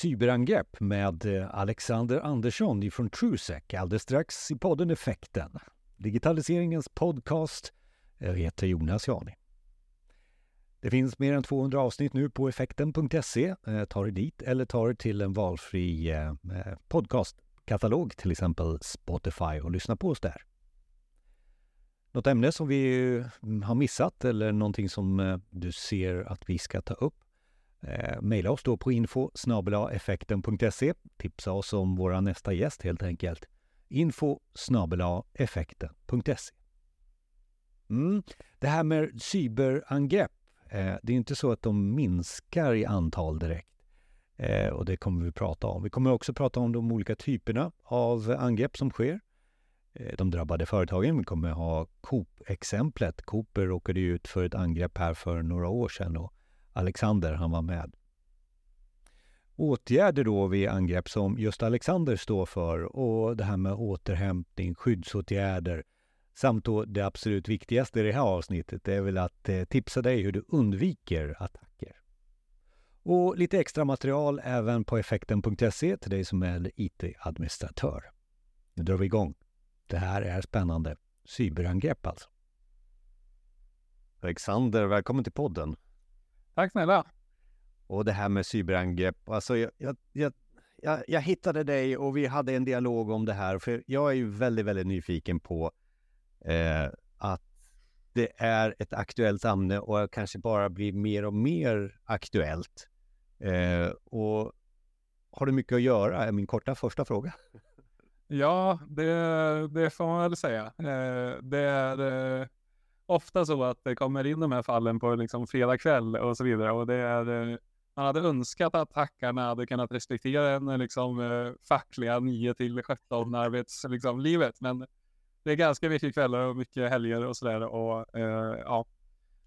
cyberangrepp med eh, Alexander Andersson från TrueSec alldeles strax i podden Effekten. Digitaliseringens podcast. Jag heter Jonas Jani. Det finns mer än 200 avsnitt nu på effekten.se. Eh, ta dig dit eller ta dig till en valfri podcastkatalog, till exempel Spotify och lyssna på oss där. Något ämne som vi mm, har missat eller någonting som du ser att vi ska ta upp Eh, maila oss då på info effekten.se. Tipsa oss om vår nästa gäst helt enkelt. Info effekten.se. Mm. Det här med cyberangrepp, eh, det är inte så att de minskar i antal direkt. Eh, och det kommer vi prata om. Vi kommer också prata om de olika typerna av angrepp som sker. Eh, de drabbade företagen. Vi kommer ha Coop-exemplet. Coop råkade ut för ett angrepp här för några år sedan och Alexander, han var med. Åtgärder då vid angrepp som just Alexander står för och det här med återhämtning, skyddsåtgärder samt då det absolut viktigaste i det här avsnittet är väl att eh, tipsa dig hur du undviker attacker. Och lite extra material även på effekten.se till dig som är IT-administratör. Nu drar vi igång. Det här är spännande. Cyberangrepp alltså. Alexander, välkommen till podden. Tack snälla. Och det här med cyberangrepp. Alltså jag, jag, jag, jag, jag hittade dig och vi hade en dialog om det här. För jag är ju väldigt, väldigt nyfiken på eh, att det är ett aktuellt ämne och kanske bara blir mer och mer aktuellt. Eh, och har du mycket att göra? är min korta första fråga. Ja, det, det får man väl säga. Eh, det är ofta så att det kommer in de här fallen på liksom fredag kväll och så vidare. Och det är, eh, man hade önskat att hackarna hade kunnat respektera den eh, liksom, eh, fackliga 9 till 17 arbetslivet. Liksom, livet. Men det är ganska mycket kvällar och mycket helger och sådär. Och eh, ja,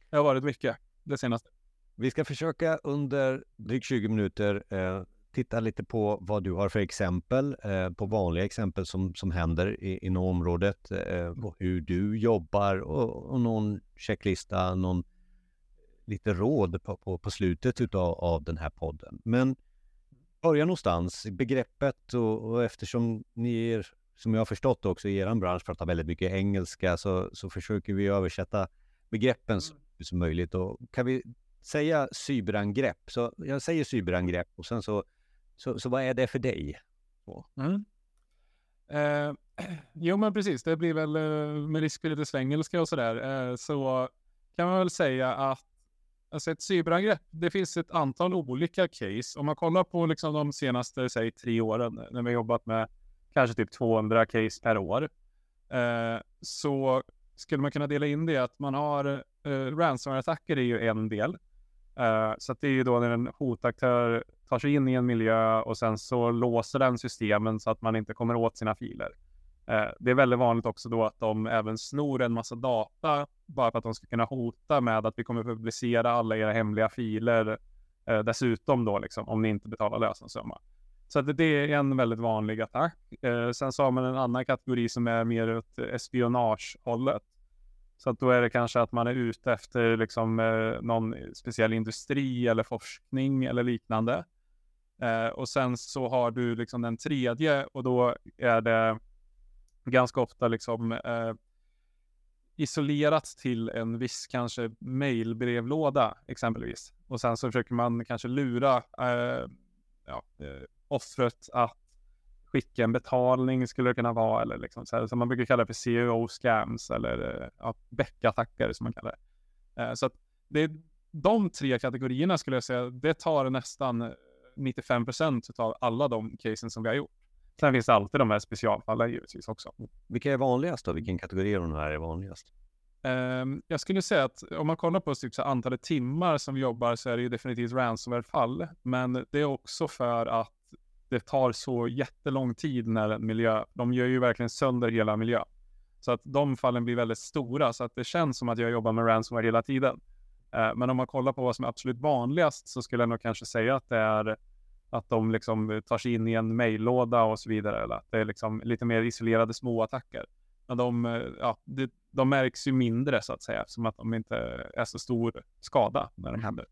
det har varit mycket det senaste. Vi ska försöka under drygt 20 minuter eh, titta lite på vad du har för exempel, eh, på vanliga exempel som, som händer i, inom området, eh, hur du jobbar och, och, någon checklista, någon lite råd på, på, på slutet utav, av den här podden. Men börja någonstans, begreppet och, och eftersom ni är, som jag har förstått också i er bransch pratar väldigt mycket engelska så, så försöker vi översätta begreppen så mycket som möjligt. Och kan vi säga cyberangrepp, så jag säger cyberangrepp och sen så så, så vad är det för dig? Mm. Eh, jo, men precis. Det blir väl eh, med risk för lite svengelska och sådär. Eh, så kan man väl säga att alltså ett cyberangrepp, det finns ett antal olika case. Om man kollar på liksom de senaste, säg tre åren, när vi har jobbat med kanske typ 200 case per år, eh, så skulle man kunna dela in det att man har eh, ransomware-attacker är ju en del. Uh, så det är ju då när en hotaktör tar sig in i en miljö och sen så låser den systemen så att man inte kommer åt sina filer. Eh, det är väldigt vanligt också då att de även snor en massa data bara för att de ska kunna hota med att vi kommer publicera alla era hemliga filer eh, dessutom då liksom om ni inte betalar lösensumma. Så att det är en väldigt vanlig attack. Eh, sen så har man en annan kategori som är mer åt espionagehållet. Så att då är det kanske att man är ute efter liksom, eh, någon speciell industri eller forskning eller liknande. Eh, och sen så har du liksom den tredje och då är det ganska ofta liksom eh, isolerat till en viss kanske mejlbrevlåda, exempelvis. Och sen så försöker man kanske lura eh, ja, eh, offret att skicka en betalning skulle det kunna vara eller liksom så här, som man brukar kalla för CEO scams eller eh, ja, bäckattacker som man kallar det. Eh, så att det är de tre kategorierna skulle jag säga, det tar nästan 95 procent av alla de casen som vi har gjort. Sen finns det alltid de här specialfallen givetvis också. Vilka är vanligast då? Vilken kategori av de här är vanligast? Um, jag skulle säga att om man kollar på typ så antalet timmar som vi jobbar så är det ju definitivt ransomware-fall. Men det är också för att det tar så jättelång tid när en miljö, de gör ju verkligen sönder hela miljön. Så att de fallen blir väldigt stora, så att det känns som att jag jobbar med ransomware hela tiden. Eh, men om man kollar på vad som är absolut vanligast så skulle jag nog kanske säga att det är att de liksom tar sig in i en mejllåda och så vidare. Eller att det är liksom lite mer isolerade småattacker. Men de, eh, ja, de märks ju mindre så att säga, som att de inte är så stor skada när de händer.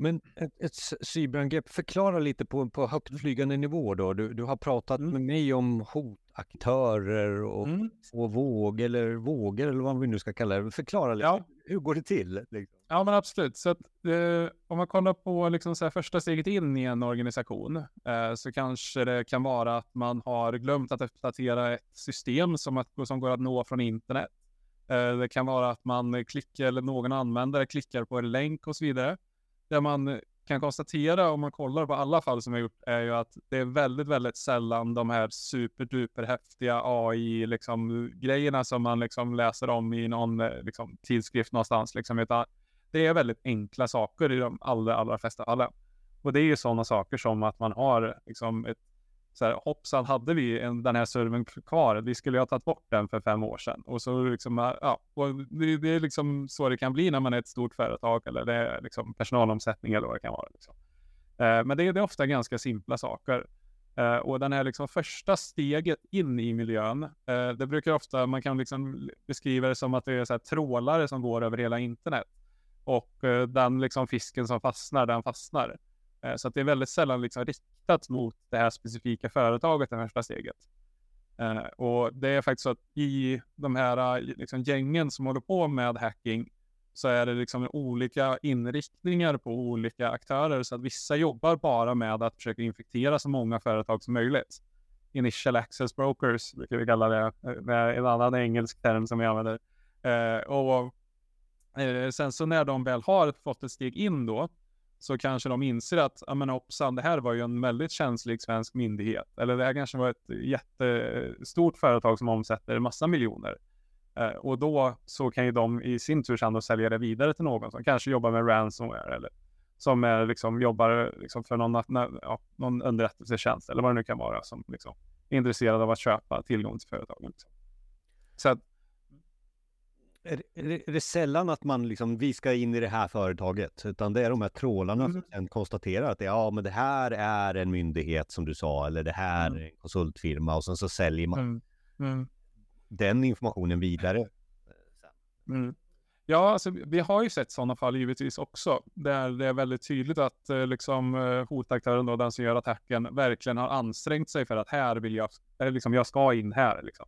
Men ett, ett cyberangrepp, förklara lite på, på högtflygande nivå då. Du, du har pratat Mm. med mig om hotaktörer och Mm. två vågor eller vågor eller vad vi nu ska kalla det. Förklara lite, Ja. hur går det till? Liksom? Ja, men absolut. Så att, eh, om man kollar på liksom så första steget in i en organisation eh, så kanske det kan vara att man har glömt att uppdatera ett system som, att, som går att nå från internet. Eh, det kan vara att man klickar eller någon användare klickar på en länk och så vidare. Det man eh, kan konstatera om man kollar på alla fall som jag gjort är ju att det är väldigt, väldigt sällan de här superduper häftiga AI liksom grejerna som man liksom läser om i någon eh, liksom, tidskrift någonstans liksom, utan det är väldigt enkla saker i de allra, allra flesta fallen. Och det är ju sådana saker som att man har liksom ett så här, hoppsan hade vi en, den här servern kvar, vi skulle ju ha tagit bort den för fem år sedan. Och så liksom, äh, ja, och det, det är liksom så det kan bli när man är ett stort företag eller det är liksom personalomsättning eller vad det kan vara. Liksom. Eh, men det, är- det är ofta ganska simpla saker. Eh, och den här liksom första steget in i miljön, eh, det brukar ofta, man kan liksom beskriva det som att det är så här trålare som går över hela internet. Och eh, den liksom fisken som fastnar, den fastnar. Eh, så att det är väldigt sällan liksom riktat mot det här specifika företaget, det första steget. Eh, och det är faktiskt så att i de här eh, liksom, gängen som håller på med hacking så är det liksom olika inriktningar på olika aktörer. Så att vissa jobbar bara med att försöka infektera så många företag som möjligt. Initial access brokers brukar vi kalla det. med Det är en annan engelsk term som vi använder. Och sen så när de väl har fått ett steg in då så kanske de inser att, ja men hoppsan, det här var ju en väldigt känslig svensk myndighet. Eller det här kanske var ett jättestort företag som omsätter massa miljoner. Eh, och då så kan ju de i sin tur sedan sälja det vidare till någon som kanske jobbar med ransomware eller som är, liksom, jobbar liksom, för någon, na- ja, någon underrättelsetjänst eller vad det nu kan vara som liksom, är intresserad av att köpa tillgång till företagen. Liksom. Så att, är, är, det, sällan att man liksom, vi ska in i det här företaget, utan det är de här trålarna Mm. som sen konstaterar att ja, men det här är en myndighet som du sa, eller det här Mm. är en konsultfirma och sen så säljer man mm, mm. den informationen vidare. Mm. Ja, alltså, vi har ju sett sådana fall givetvis också, där det är väldigt tydligt att eh, liksom, eh, hotaktören, då, den som gör attacken, verkligen har ansträngt sig för att här vill jag, liksom, jag ska in här. Liksom.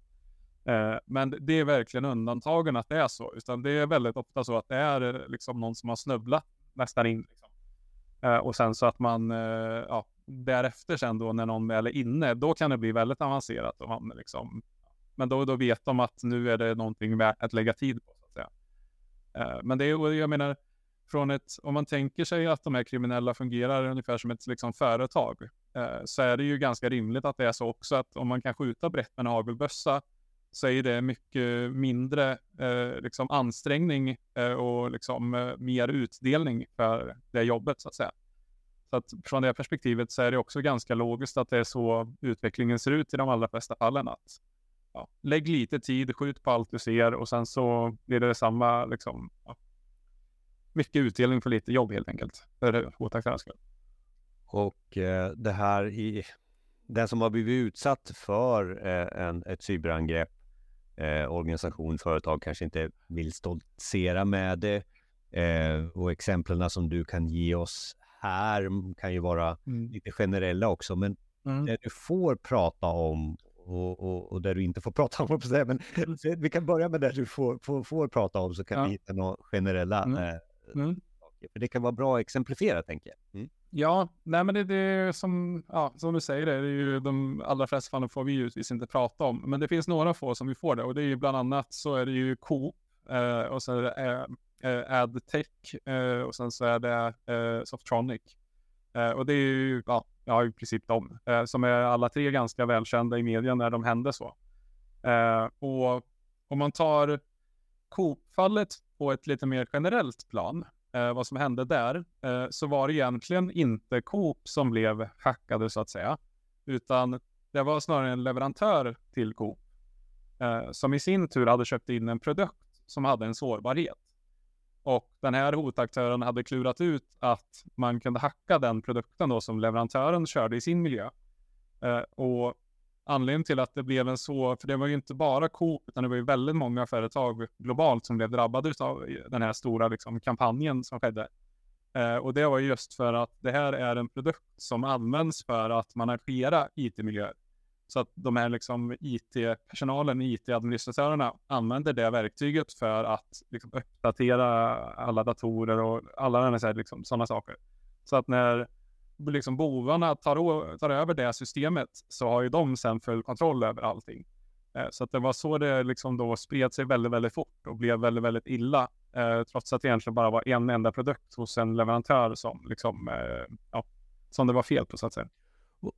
Eh, men det är verkligen undantagen att det är så, utan det är väldigt ofta så att det är eh, liksom, någon som har snubblat nästan in. Liksom. Eh, och sen så att man, eh, ja, därefter sen då när någon väl är inne, då kan det bli väldigt avancerat. Och man, liksom, men då, då vet de att nu är det någonting värt att lägga tid på. Så att säga. Eh, men det är, jag menar, från ett, om man tänker sig att de här kriminella fungerar ungefär som ett liksom, företag, eh, så är det ju ganska rimligt att det är så också att om man kan skjuta brett med en hagelbössa, så är det mycket mindre eh, liksom ansträngning eh, och liksom, eh, mer utdelning för det jobbet så att säga. Så att från det perspektivet så är det också ganska logiskt att det är så utvecklingen ser ut i de allra flesta fallen. Att ja, lägg lite tid, skjut på allt du ser och sen så blir det samma, liksom, ja, mycket utdelning för lite jobb helt enkelt. För hotaktörernas skull. Och eh, det här i den som har blivit utsatt för eh, en, ett cyberangrepp, eh, organisation, företag kanske inte vill stoltsera med det. Eh, och exemplen som du kan ge oss här kan ju vara lite generella också, men Mm. det du får prata om och, och, och där du inte får prata om, men vi kan börja med det du får, får, får prata om så kan Ja. vi hitta några generella Mm. eh, tänker? För det kan vara bra att exemplifiera, tänker jag. Mm. Ja, nej men det, det är som, ja, som du säger, det är ju de allra flesta fallen får vi givetvis inte prata om. Men det finns några få som vi får det och det är ju bland annat så är det ju Coop eh, och så är det eh, eh, AdTech eh, och sen så är det eh, Softronic. Eh, och det är ju, ja, ja, i princip de eh, som är alla tre ganska välkända i media när de hände så. Eh, och om man tar Coop-fallet på ett lite mer generellt plan, eh, vad som hände där, eh, så var det egentligen inte Coop som blev hackade så att säga, utan det var snarare en leverantör till Coop eh, som i sin tur hade köpt in en produkt som hade en sårbarhet. Och den här hotaktören hade klurat ut att man kunde hacka den produkten då som leverantören körde i sin miljö. Eh, och anledningen till att det blev en så, för det var ju inte bara Coop, utan det var ju väldigt många företag globalt som blev drabbade av den här stora liksom, kampanjen som skedde. Eh, och det var just för att det här är en produkt som används för att managera IT-miljöer. Så att de här liksom IT-personalen, IT-administratörerna använder det verktyget för att liksom uppdatera alla datorer och alla liksom, sådana liksom, saker. Så att när liksom bovarna tar, tar över det systemet så har ju de sen full kontroll över allting. Eh, så att det var så det liksom då spred sig väldigt, väldigt fort och blev väldigt, väldigt illa. Eh, trots att det egentligen bara var en enda produkt hos en leverantör som liksom, eh, ja, som det var fel på så att säga.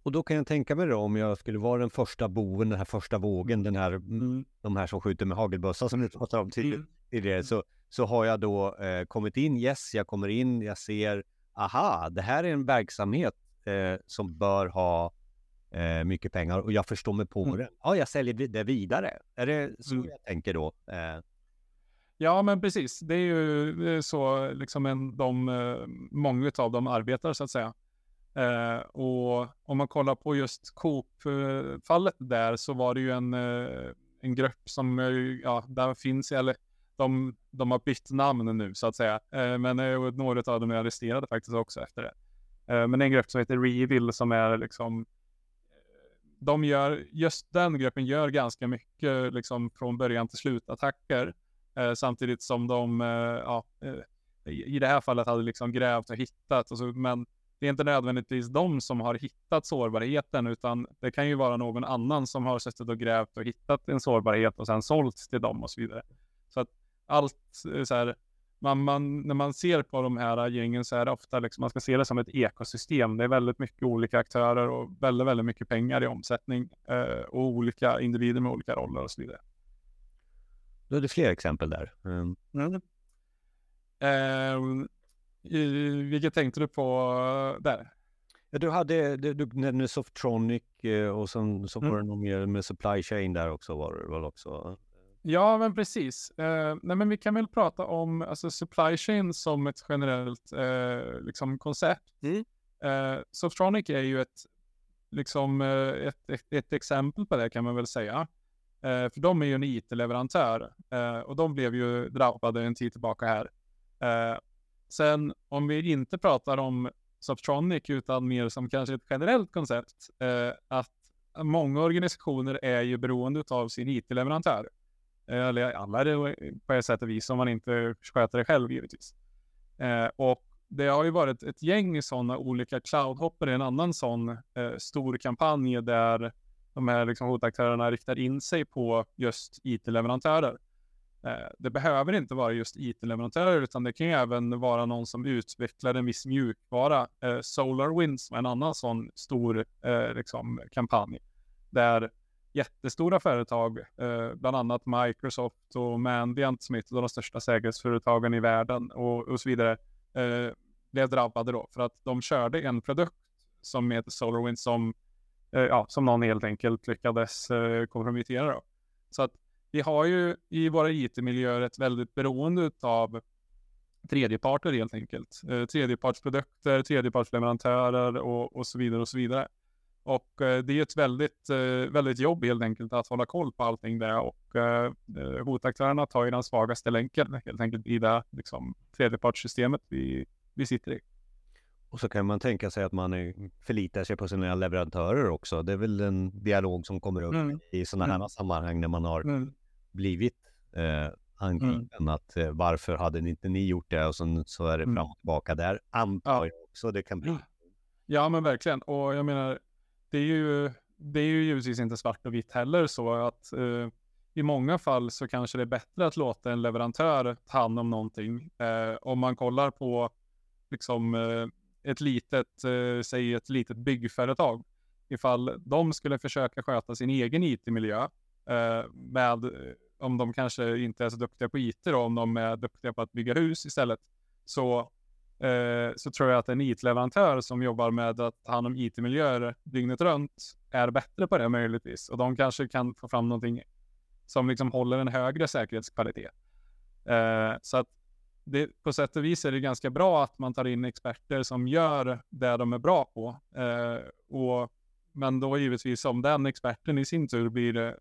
Och då kan jag tänka mig då om jag skulle vara den första boven, den här första vågen, den här, mm. de här som skjuter med hagelbössa som du pratade om tidigare, mm. så, så har jag då eh, kommit in, yes, jag kommer in, jag ser, aha, det här är en verksamhet eh, som bör ha eh, mycket pengar och jag förstår mig på mm. det. Ja, jag säljer det vidare. Är det så mm. jag tänker då? Eh. Ja, men precis. Det är ju så liksom en, de, eh, många av dem arbetar så att säga. Eh, och om man kollar på just Coop-fallet där så var det ju en, eh, en grupp som, ja, där finns, eller de, de har bytt namn nu så att säga. Eh, men eh, några av dem är arresterade faktiskt också efter det. Eh, men en grupp som heter Revil som är liksom eh, de gör, just den gruppen gör ganska mycket liksom från början till slut attacker. Eh, samtidigt som de, eh, ja, eh, i det här fallet hade liksom grävt och hittat. Och så, men det är inte nödvändigtvis de som har hittat sårbarheten, utan det kan ju vara någon annan som har suttit och grävt och hittat en sårbarhet och sen sålt till dem och så vidare. Så att allt så här, man, man, när man ser på de här gängen så är det ofta liksom, man ska se det som ett ekosystem. Det är väldigt mycket olika aktörer och väldigt, väldigt mycket pengar i omsättning eh, och olika individer med olika roller och så vidare. Då är det fler exempel där. Mm. Mm. Eh, vilket tänkte du på där? Ja, du hade, du, du nämnde Softronic eh, och sen så var det mm. nog mer med supply chain där också var det väl också? Ja, men precis. Eh, nej, men vi kan väl prata om alltså, supply chain som ett generellt eh, liksom, koncept. Mm. Eh, Softronic är ju ett, liksom, eh, ett, ett, ett, exempel på det kan man väl säga. Eh, för de är ju en IT-leverantör eh, och de blev ju drabbade en tid tillbaka här. sen om vi inte pratar om Softronic utan mer som kanske ett generellt koncept, att många organisationer är ju beroende av sin IT-leverantör. Eller alla är det eh, på ett sätt och vis om man inte sköter det själv givetvis. Eh, och det har ju varit ett gäng sådana olika cloudhopper i en annan sån eh, stor kampanj där de här liksom, hotaktörerna riktar in sig på just IT-leverantörer. Eh, det behöver inte vara just IT-leverantörer utan det kan ju även vara någon som utvecklar en viss mjukvara. Eh, SolarWinds var en annan sån stor eh, liksom, kampanj där jättestora företag, eh, bland annat Microsoft och Mandiant som är ett av de största säkerhetsföretagen i världen och, och så vidare, eh, blev drabbade då för att de körde en produkt som heter Solarwind som, eh, ja, som någon helt enkelt lyckades eh, kompromettera. Då. Så att vi har ju i våra IT-miljöer ett väldigt beroende av tredjeparter helt enkelt. Eh, tredjepartsprodukter, tredjepartsleverantörer och, och så vidare och så vidare. Och eh, det är ett väldigt, eh, väldigt jobb helt enkelt att hålla koll på allting där och eh, hotaktörerna tar ju den svagaste länken helt enkelt i det liksom, tredjepartssystemet vi, vi sitter i. Och så kan man tänka sig att man förlitar sig på sina leverantörer också. Det är väl en dialog som kommer upp mm. i sådana här mm. sammanhang när man har mm. blivit eh, angripen. Mm. Att eh, varför hade inte ni gjort det? Och så, så är det mm. fram och tillbaka där. Antar jag också det kan bli. Ja, men verkligen. Och jag menar, det är ju, det är ju givetvis inte svart och vitt heller så att eh, i många fall så kanske det är bättre att låta en leverantör ta hand om någonting. Eh, om man kollar på liksom eh, ett litet, eh, säg ett litet byggföretag. Ifall de skulle försöka sköta sin egen IT-miljö eh, med, om de kanske inte är så duktiga på IT då, om de är duktiga på att bygga hus istället, så eh, så tror jag att en IT-leverantör som jobbar med att ta hand om IT-miljöer dygnet runt är bättre på det möjligtvis. Och de kanske kan få fram någonting som liksom håller en högre säkerhetskvalitet. Eh, så att det, på sätt och vis är det ganska bra att man tar in experter som gör det de är bra på. Eh, och, men då givetvis om den experten i sin tur blir eh,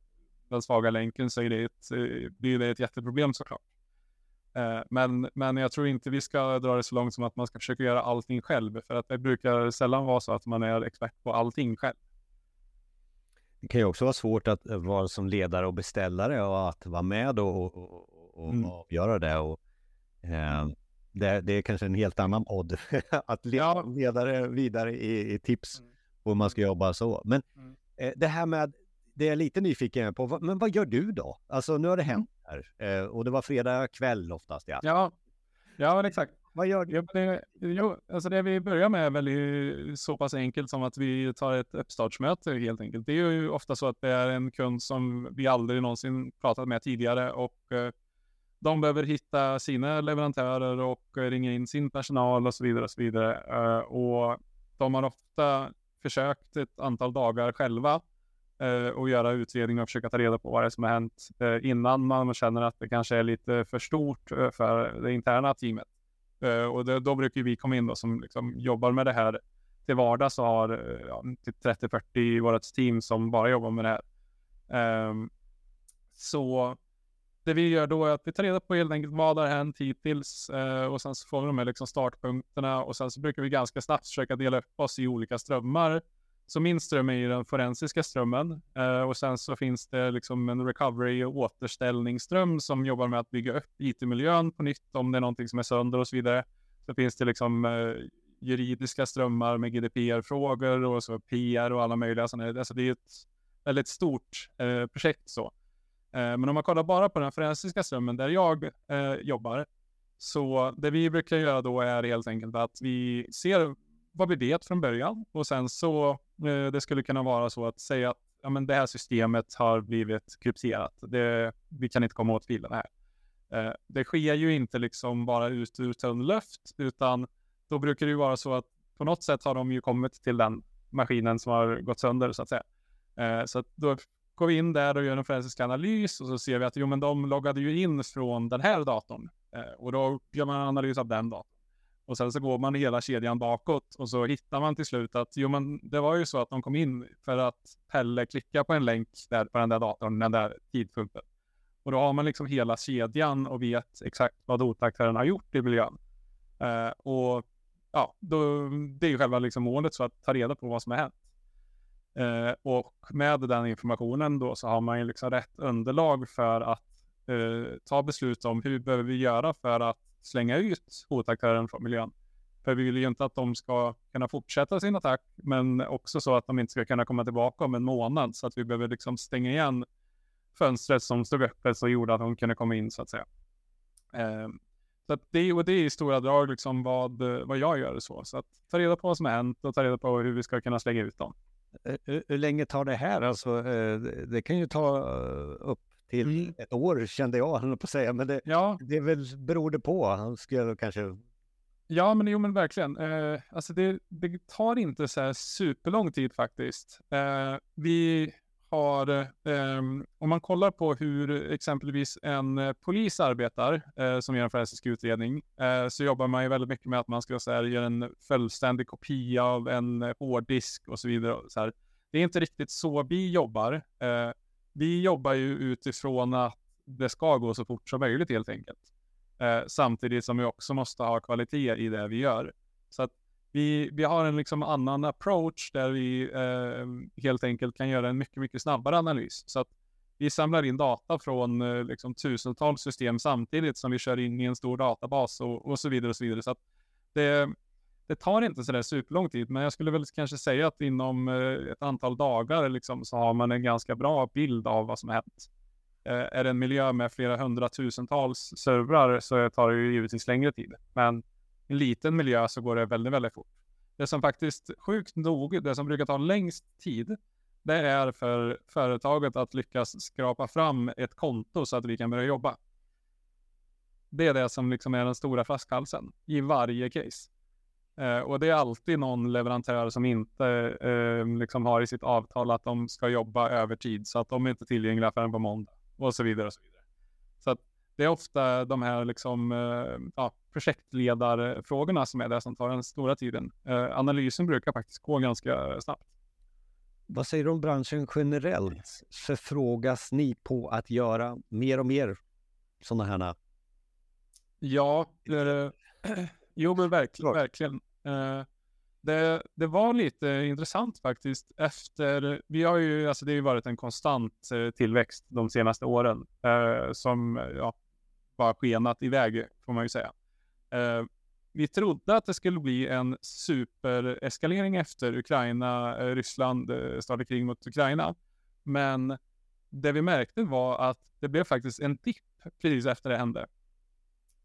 den svaga länken så är det ett, eh, blir det ett jätteproblem såklart. Eh, men, men jag tror inte vi ska dra det så långt som att man ska försöka göra allting själv, för att det brukar sällan vara så att man är expert på allting själv. Det kan ju också vara svårt att vara som ledare och beställare och att vara med och, och, och mm. avgöra det. Och, eh, det, det, är kanske en helt annan podd att leda ja. vidare i, i tips mm. hur man ska jobba så. Men mm. eh, det här med, det är jag lite nyfiken på, men vad gör du då? Alltså nu har det hänt här eh, och det var fredag kväll oftast. Ja, ja, ja exakt. Vad gör du? Det, jo, alltså det vi börjar med är väl så pass enkelt som att vi tar ett uppstartsmöte helt enkelt. Det är ju ofta så att det är en kund som vi aldrig någonsin pratat med tidigare och eh, de behöver hitta sina leverantörer och ringa in sin personal och så vidare och så vidare. Eh, och de har ofta försökt ett antal dagar själva eh, Eh, och göra utredning och försöka ta reda på vad det är som har hänt eh, innan man känner att det kanske är lite för stort eh, för det interna teamet. Och det, då brukar vi komma in då som liksom jobbar med det här till vardags och har ja, typ 30-40 i vårt team som bara jobbar med det här. Um, så det vi gör då är att vi tar reda på helt enkelt vad har hänt hittills uh, och sen så får vi de här liksom startpunkterna och sen så brukar vi ganska snabbt försöka dela upp oss i olika strömmar så min ström är ju den forensiska strömmen eh, och sen så finns det liksom en recovery och återställningsström som jobbar med att bygga upp IT-miljön på nytt om det är någonting som är sönder och så vidare. Så finns det liksom eh, juridiska strömmar med GDPR-frågor och så PR och alla möjliga sådana. Alltså det är ett väldigt stort eh, projekt så. Eh, men om man kollar bara på den forensiska strömmen där jag eh, jobbar så det vi brukar göra då är helt enkelt att vi ser vad vi vet från början och sen så eh, det skulle kunna vara så att säga att ja, men det här systemet har blivit krypterat. Det, vi kan inte komma åt filerna här. Eh, det sker ju inte liksom bara ut ur tunn luft, utan då brukar det ju vara så att på något sätt har de ju kommit till den maskinen som har gått sönder så att säga. Eh, så att då går vi in där och gör en forensisk analys och så ser vi att jo, men de loggade ju in från den här datorn eh, och då gör man en analys av den datorn. Och sen så går man hela kedjan bakåt och så hittar man till slut att jo men det var ju så att de kom in för att Pelle klickade på en länk där på den där datorn, den där tidpunkten. Och då har man liksom hela kedjan och vet exakt vad dotaktören har gjort i miljön. Eh, och ja, då, det är ju själva liksom målet så att ta reda på vad som har hänt. Eh, och med den informationen då så har man ju liksom rätt underlag för att eh, ta beslut om hur behöver vi göra för att slänga ut hotaktören från miljön. För vi vill ju inte att de ska kunna fortsätta sin attack, men också så att de inte ska kunna komma tillbaka om en månad. Så att vi behöver liksom stänga igen fönstret som stod öppet och gjorde att de kunde komma in så att säga. Eh, så att det, och det är i stora drag liksom vad, vad jag gör så. Så att ta reda på vad som har hänt och ta reda på hur vi ska kunna slänga ut dem. Hur, hur länge tar det här? Alltså, eh, det kan ju ta eh, upp till mm. ett år kände jag, höll på att säga. Men det, ja. det är väl, beror det på. Han skulle kanske... Ja, men jo, men verkligen. Eh, alltså det, det, tar inte så här superlång tid faktiskt. Eh, vi har, eh, om man kollar på hur exempelvis en eh, polis arbetar eh, som gör en forensisk utredning, eh, så jobbar man ju väldigt mycket med att man ska så här, göra en fullständig kopia av en hårddisk och så vidare. Så här. Det är inte riktigt så vi jobbar vi jobbar ju utifrån att det ska gå så fort som möjligt helt enkelt. Eh, samtidigt som vi också måste ha kvalitet i det vi gör. Så att vi, vi har en liksom annan approach där vi eh, helt enkelt kan göra en mycket, mycket snabbare analys. Så att vi samlar in data från eh, liksom tusentals system samtidigt som vi kör in i en stor databas och, och så vidare och så vidare. Så att det, det tar inte sådär superlång tid, men jag skulle väl kanske säga att inom eh, ett antal dagar liksom, så har man en ganska bra bild av vad som har hänt. Eh, är det en miljö med flera hundratusentals servrar så tar det ju givetvis längre tid. Men i en liten miljö så går det väldigt, väldigt fort. Det som faktiskt, sjukt nog, det som brukar ta längst tid, det är för företaget att lyckas skrapa fram ett konto så att vi kan börja jobba. Det är det som liksom är den stora flaskhalsen i varje case. Eh, och det är alltid någon leverantör som inte eh, liksom har i sitt avtal att de ska jobba övertid så att de är inte tillgängliga förrän på måndag och så vidare och så vidare. Så det är ofta de här liksom, eh, ja, projektledarfrågorna som är det som tar den stora tiden. Eh, analysen brukar faktiskt gå ganska snabbt. Vad säger du om branschen generellt? Förfrågas ni på att göra mer och mer sådana här Ja, eh, jo men verkligen. verkligen. Eh, det, det var lite intressant faktiskt efter, vi har ju, alltså det har ju varit en konstant eh, tillväxt de senaste åren eh, som ja, bara skenat iväg får man ju säga. Eh, vi trodde att det skulle bli en supereskalering efter Ukraina, Ryssland startade krig mot Ukraina. Men det vi märkte var att det blev faktiskt en dipp precis efter det hände.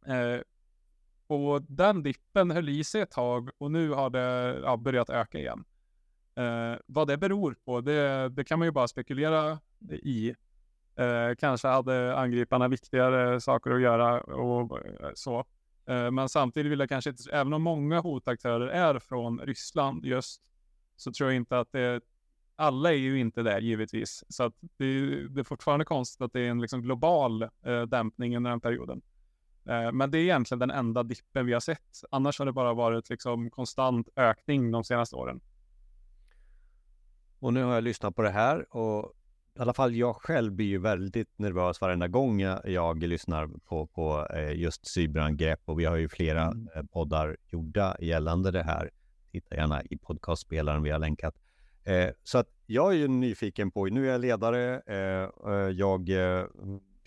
Eh, och den dippen höll i sig ett tag och nu har det ja, börjat öka igen. Eh, vad det beror på, det, det, kan man ju bara spekulera i. Eh, kanske hade angriparna viktigare saker att göra och eh, så. Eh, men samtidigt vill jag kanske inte, även om många hotaktörer är från Ryssland just, så tror jag inte att det, alla är ju inte där givetvis. Så att det, det är fortfarande konstigt att det är en liksom global eh, dämpning under den perioden. Eh, men det är egentligen den enda dippen vi har sett. Annars har det bara varit liksom konstant ökning de senaste åren. Och nu har jag lyssnat på det här och i alla fall jag själv blir ju väldigt nervös varenda gång jag, jag lyssnar på, på eh, just cyberangrepp och vi har ju flera mm. Eh, poddar gjorda gällande det här. Titta gärna i podcastspelaren vi har länkat. så att jag är ju nyfiken på, nu är jag ledare, jag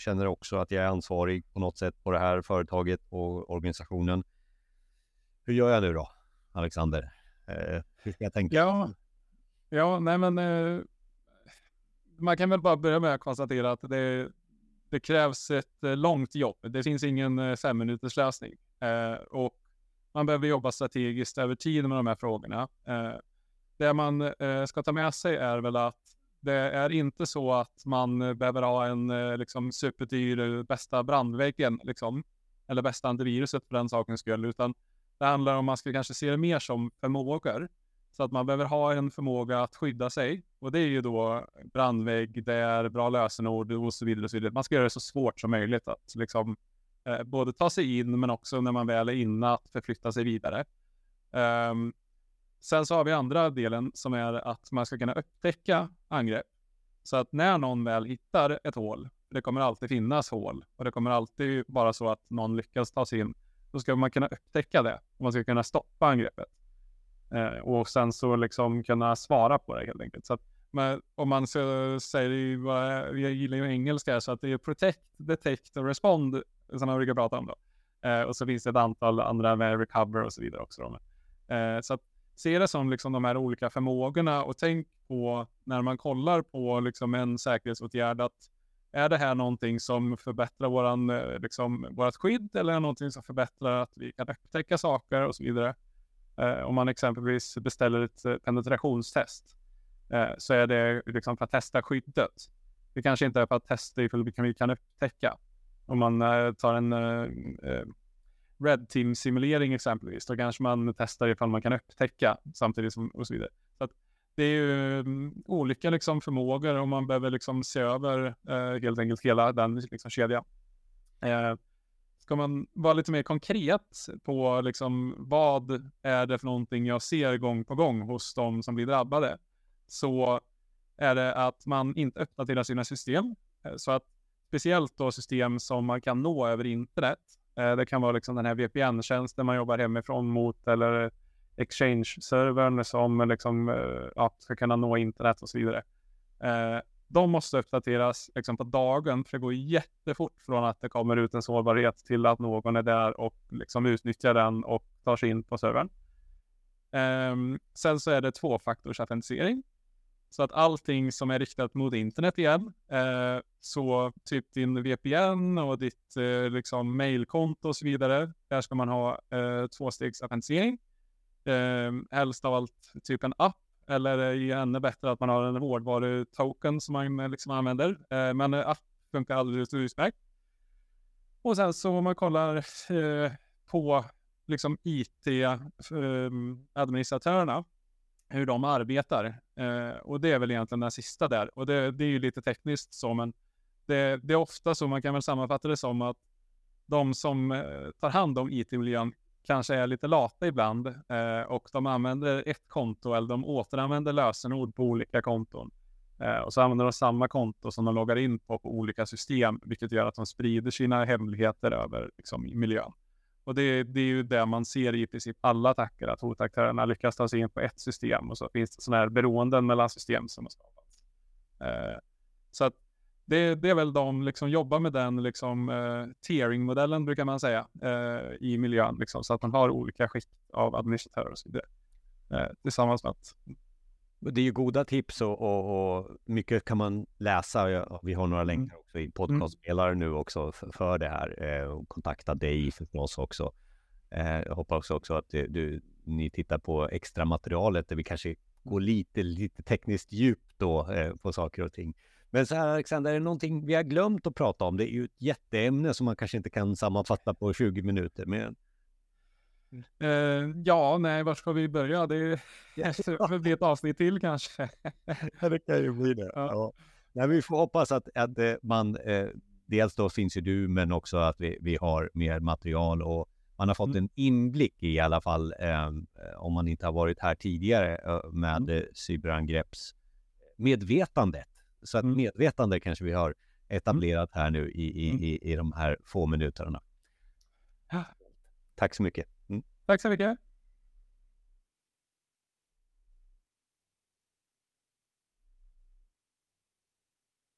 känner också att jag är ansvarig på något sätt på det här företaget och organisationen. Hur gör jag nu då, Alexander? Eh, hur ska jag tänka? Ja, ja nej men eh, man kan väl bara börja med att konstatera att det, det krävs ett eh, långt jobb. Det finns ingen eh, fem minuters lösning eh, och man behöver jobba strategiskt över tid med de här frågorna. Eh, det man eh, ska ta med sig är väl att det är inte så att man eh, behöver ha en eh, liksom, superdyr eh, bästa brandväggen, liksom, eller bästa antiviruset för den sakens skull, utan det handlar om att man ska kanske se det mer som förmågor. Så att man behöver ha en förmåga att skydda sig. Och det är ju då brandvägg, det är bra lösenord och så vidare. Och så vidare. Man ska göra det så svårt som möjligt att liksom, eh, både ta sig in men också när man väl är inne att förflytta sig vidare. Um, Sen så har vi andra delen som är att man ska kunna upptäcka angrepp. Så att när någon väl hittar ett hål, det kommer alltid finnas hål och det kommer alltid vara så att någon lyckas ta sig in, då ska man kunna upptäcka det och man ska kunna stoppa angreppet. Eh, och sen så liksom kunna svara på det helt enkelt. Så att, men om man så säger, jag gillar ju engelska, så att det är protect, detect och respond som man brukar prata om då. Eh, och så finns det ett antal andra med recover och så vidare också. Då. Eh, så att se det som liksom de här olika förmågorna och tänk på när man kollar på liksom en säkerhetsåtgärd att är det här någonting som förbättrar våran, eh, liksom, vårat skydd eller är det någonting som förbättrar att vi kan upptäcka saker och så vidare. Eh, om man exempelvis beställer ett eh, penetrationstest eh, så är det liksom för att testa skyddet. Det kanske inte är för att testa ifall vi kan, vi kan upptäcka. Om man eh, tar en eh, eh Red Team-simulering exempelvis, då kanske man testar ifall man kan upptäcka samtidigt som och så vidare. Så att det är ju um, olika liksom förmågor och man behöver liksom se över uh, helt enkelt hela den liksom, kedjan. Uh, ska man vara lite mer konkret på liksom vad är det för någonting jag ser gång på gång hos de som blir drabbade, så är det att man inte uppdaterar sina system. Eh, så att speciellt då system som man kan nå över internet Eh, det kan vara liksom den här VPN-tjänsten man jobbar hemifrån mot eller Exchange-servern som liksom, eh, ja, ska kunna nå internet och så vidare. Eh, de måste uppdateras liksom på dagen, för det går jättefort från att det kommer ut en sårbarhet till att någon är där och liksom utnyttjar den och tar sig in på servern. Ehm, sen så är det tvåfaktorsautentisering. Så att allting som är riktat mot internet igen, eh, så typ din VPN och ditt eh, liksom mailkonto och så vidare, där ska man ha eh, tvåstegsautentisering. Eh, helst av allt typ en app eller är ännu bättre att man har en hårdvarutoken som man eh, liksom använder. Eh, men eh, app funkar alldeles utmärkt. Och sen så om man kollar eh, på liksom IT-administratörerna eh, hur de arbetar. Eh, och det är väl egentligen den sista där. Och det, det är ju lite tekniskt så, men det, det, är ofta så, man kan väl sammanfatta det som att de som eh, tar hand om IT-miljön kanske är lite lata ibland eh, och de använder ett konto eller de återanvänder lösenord på olika konton. Eh, och så använder de samma konto som de loggar in på på olika system, vilket gör att de sprider sina hemligheter över liksom, miljön. Och det, det, är ju det man ser i princip alla attacker, att hotaktörerna lyckas ta sig in på ett system och så finns det sådana här beroenden mellan system som har skapats. Eh, så att det, det, är väl de liksom jobbar med den liksom eh, tearing-modellen brukar man säga eh, i miljön, liksom, så att man har olika skikt av administratörer och så vidare. Eh, tillsammans med att det är ju goda tips och, och, och mycket kan man läsa. Vi har några mm. länkar också i podcastspelare nu också för, för det här. Eh, kontakta dig förstås också. Eh, jag hoppas också att du, ni tittar på extra materialet där vi kanske går lite, lite tekniskt djupt då eh, på saker och ting. Men så här Alexander, är det någonting vi har glömt att prata om? Det är ju ett jätteämne som man kanske inte kan sammanfatta på 20 minuter. Men Uh, ja, nej, var ska vi börja? Det får bli ett avsnitt till kanske. ja, det kan ju bli det. Ja. Ja. Nej, vi får hoppas att, att eh, man, eh, dels då finns ju du, men också att vi, vi har mer material och man har fått mm. en inblick i alla fall, eh, om man inte har varit här tidigare, eh, med mm. cyberangreppsmedvetandet. medvetandet. Så att mm. medvetande kanske vi har mm. etablerat här nu i, i, mm. i, i de här få minuterna. Tack så mycket. Tack så mycket.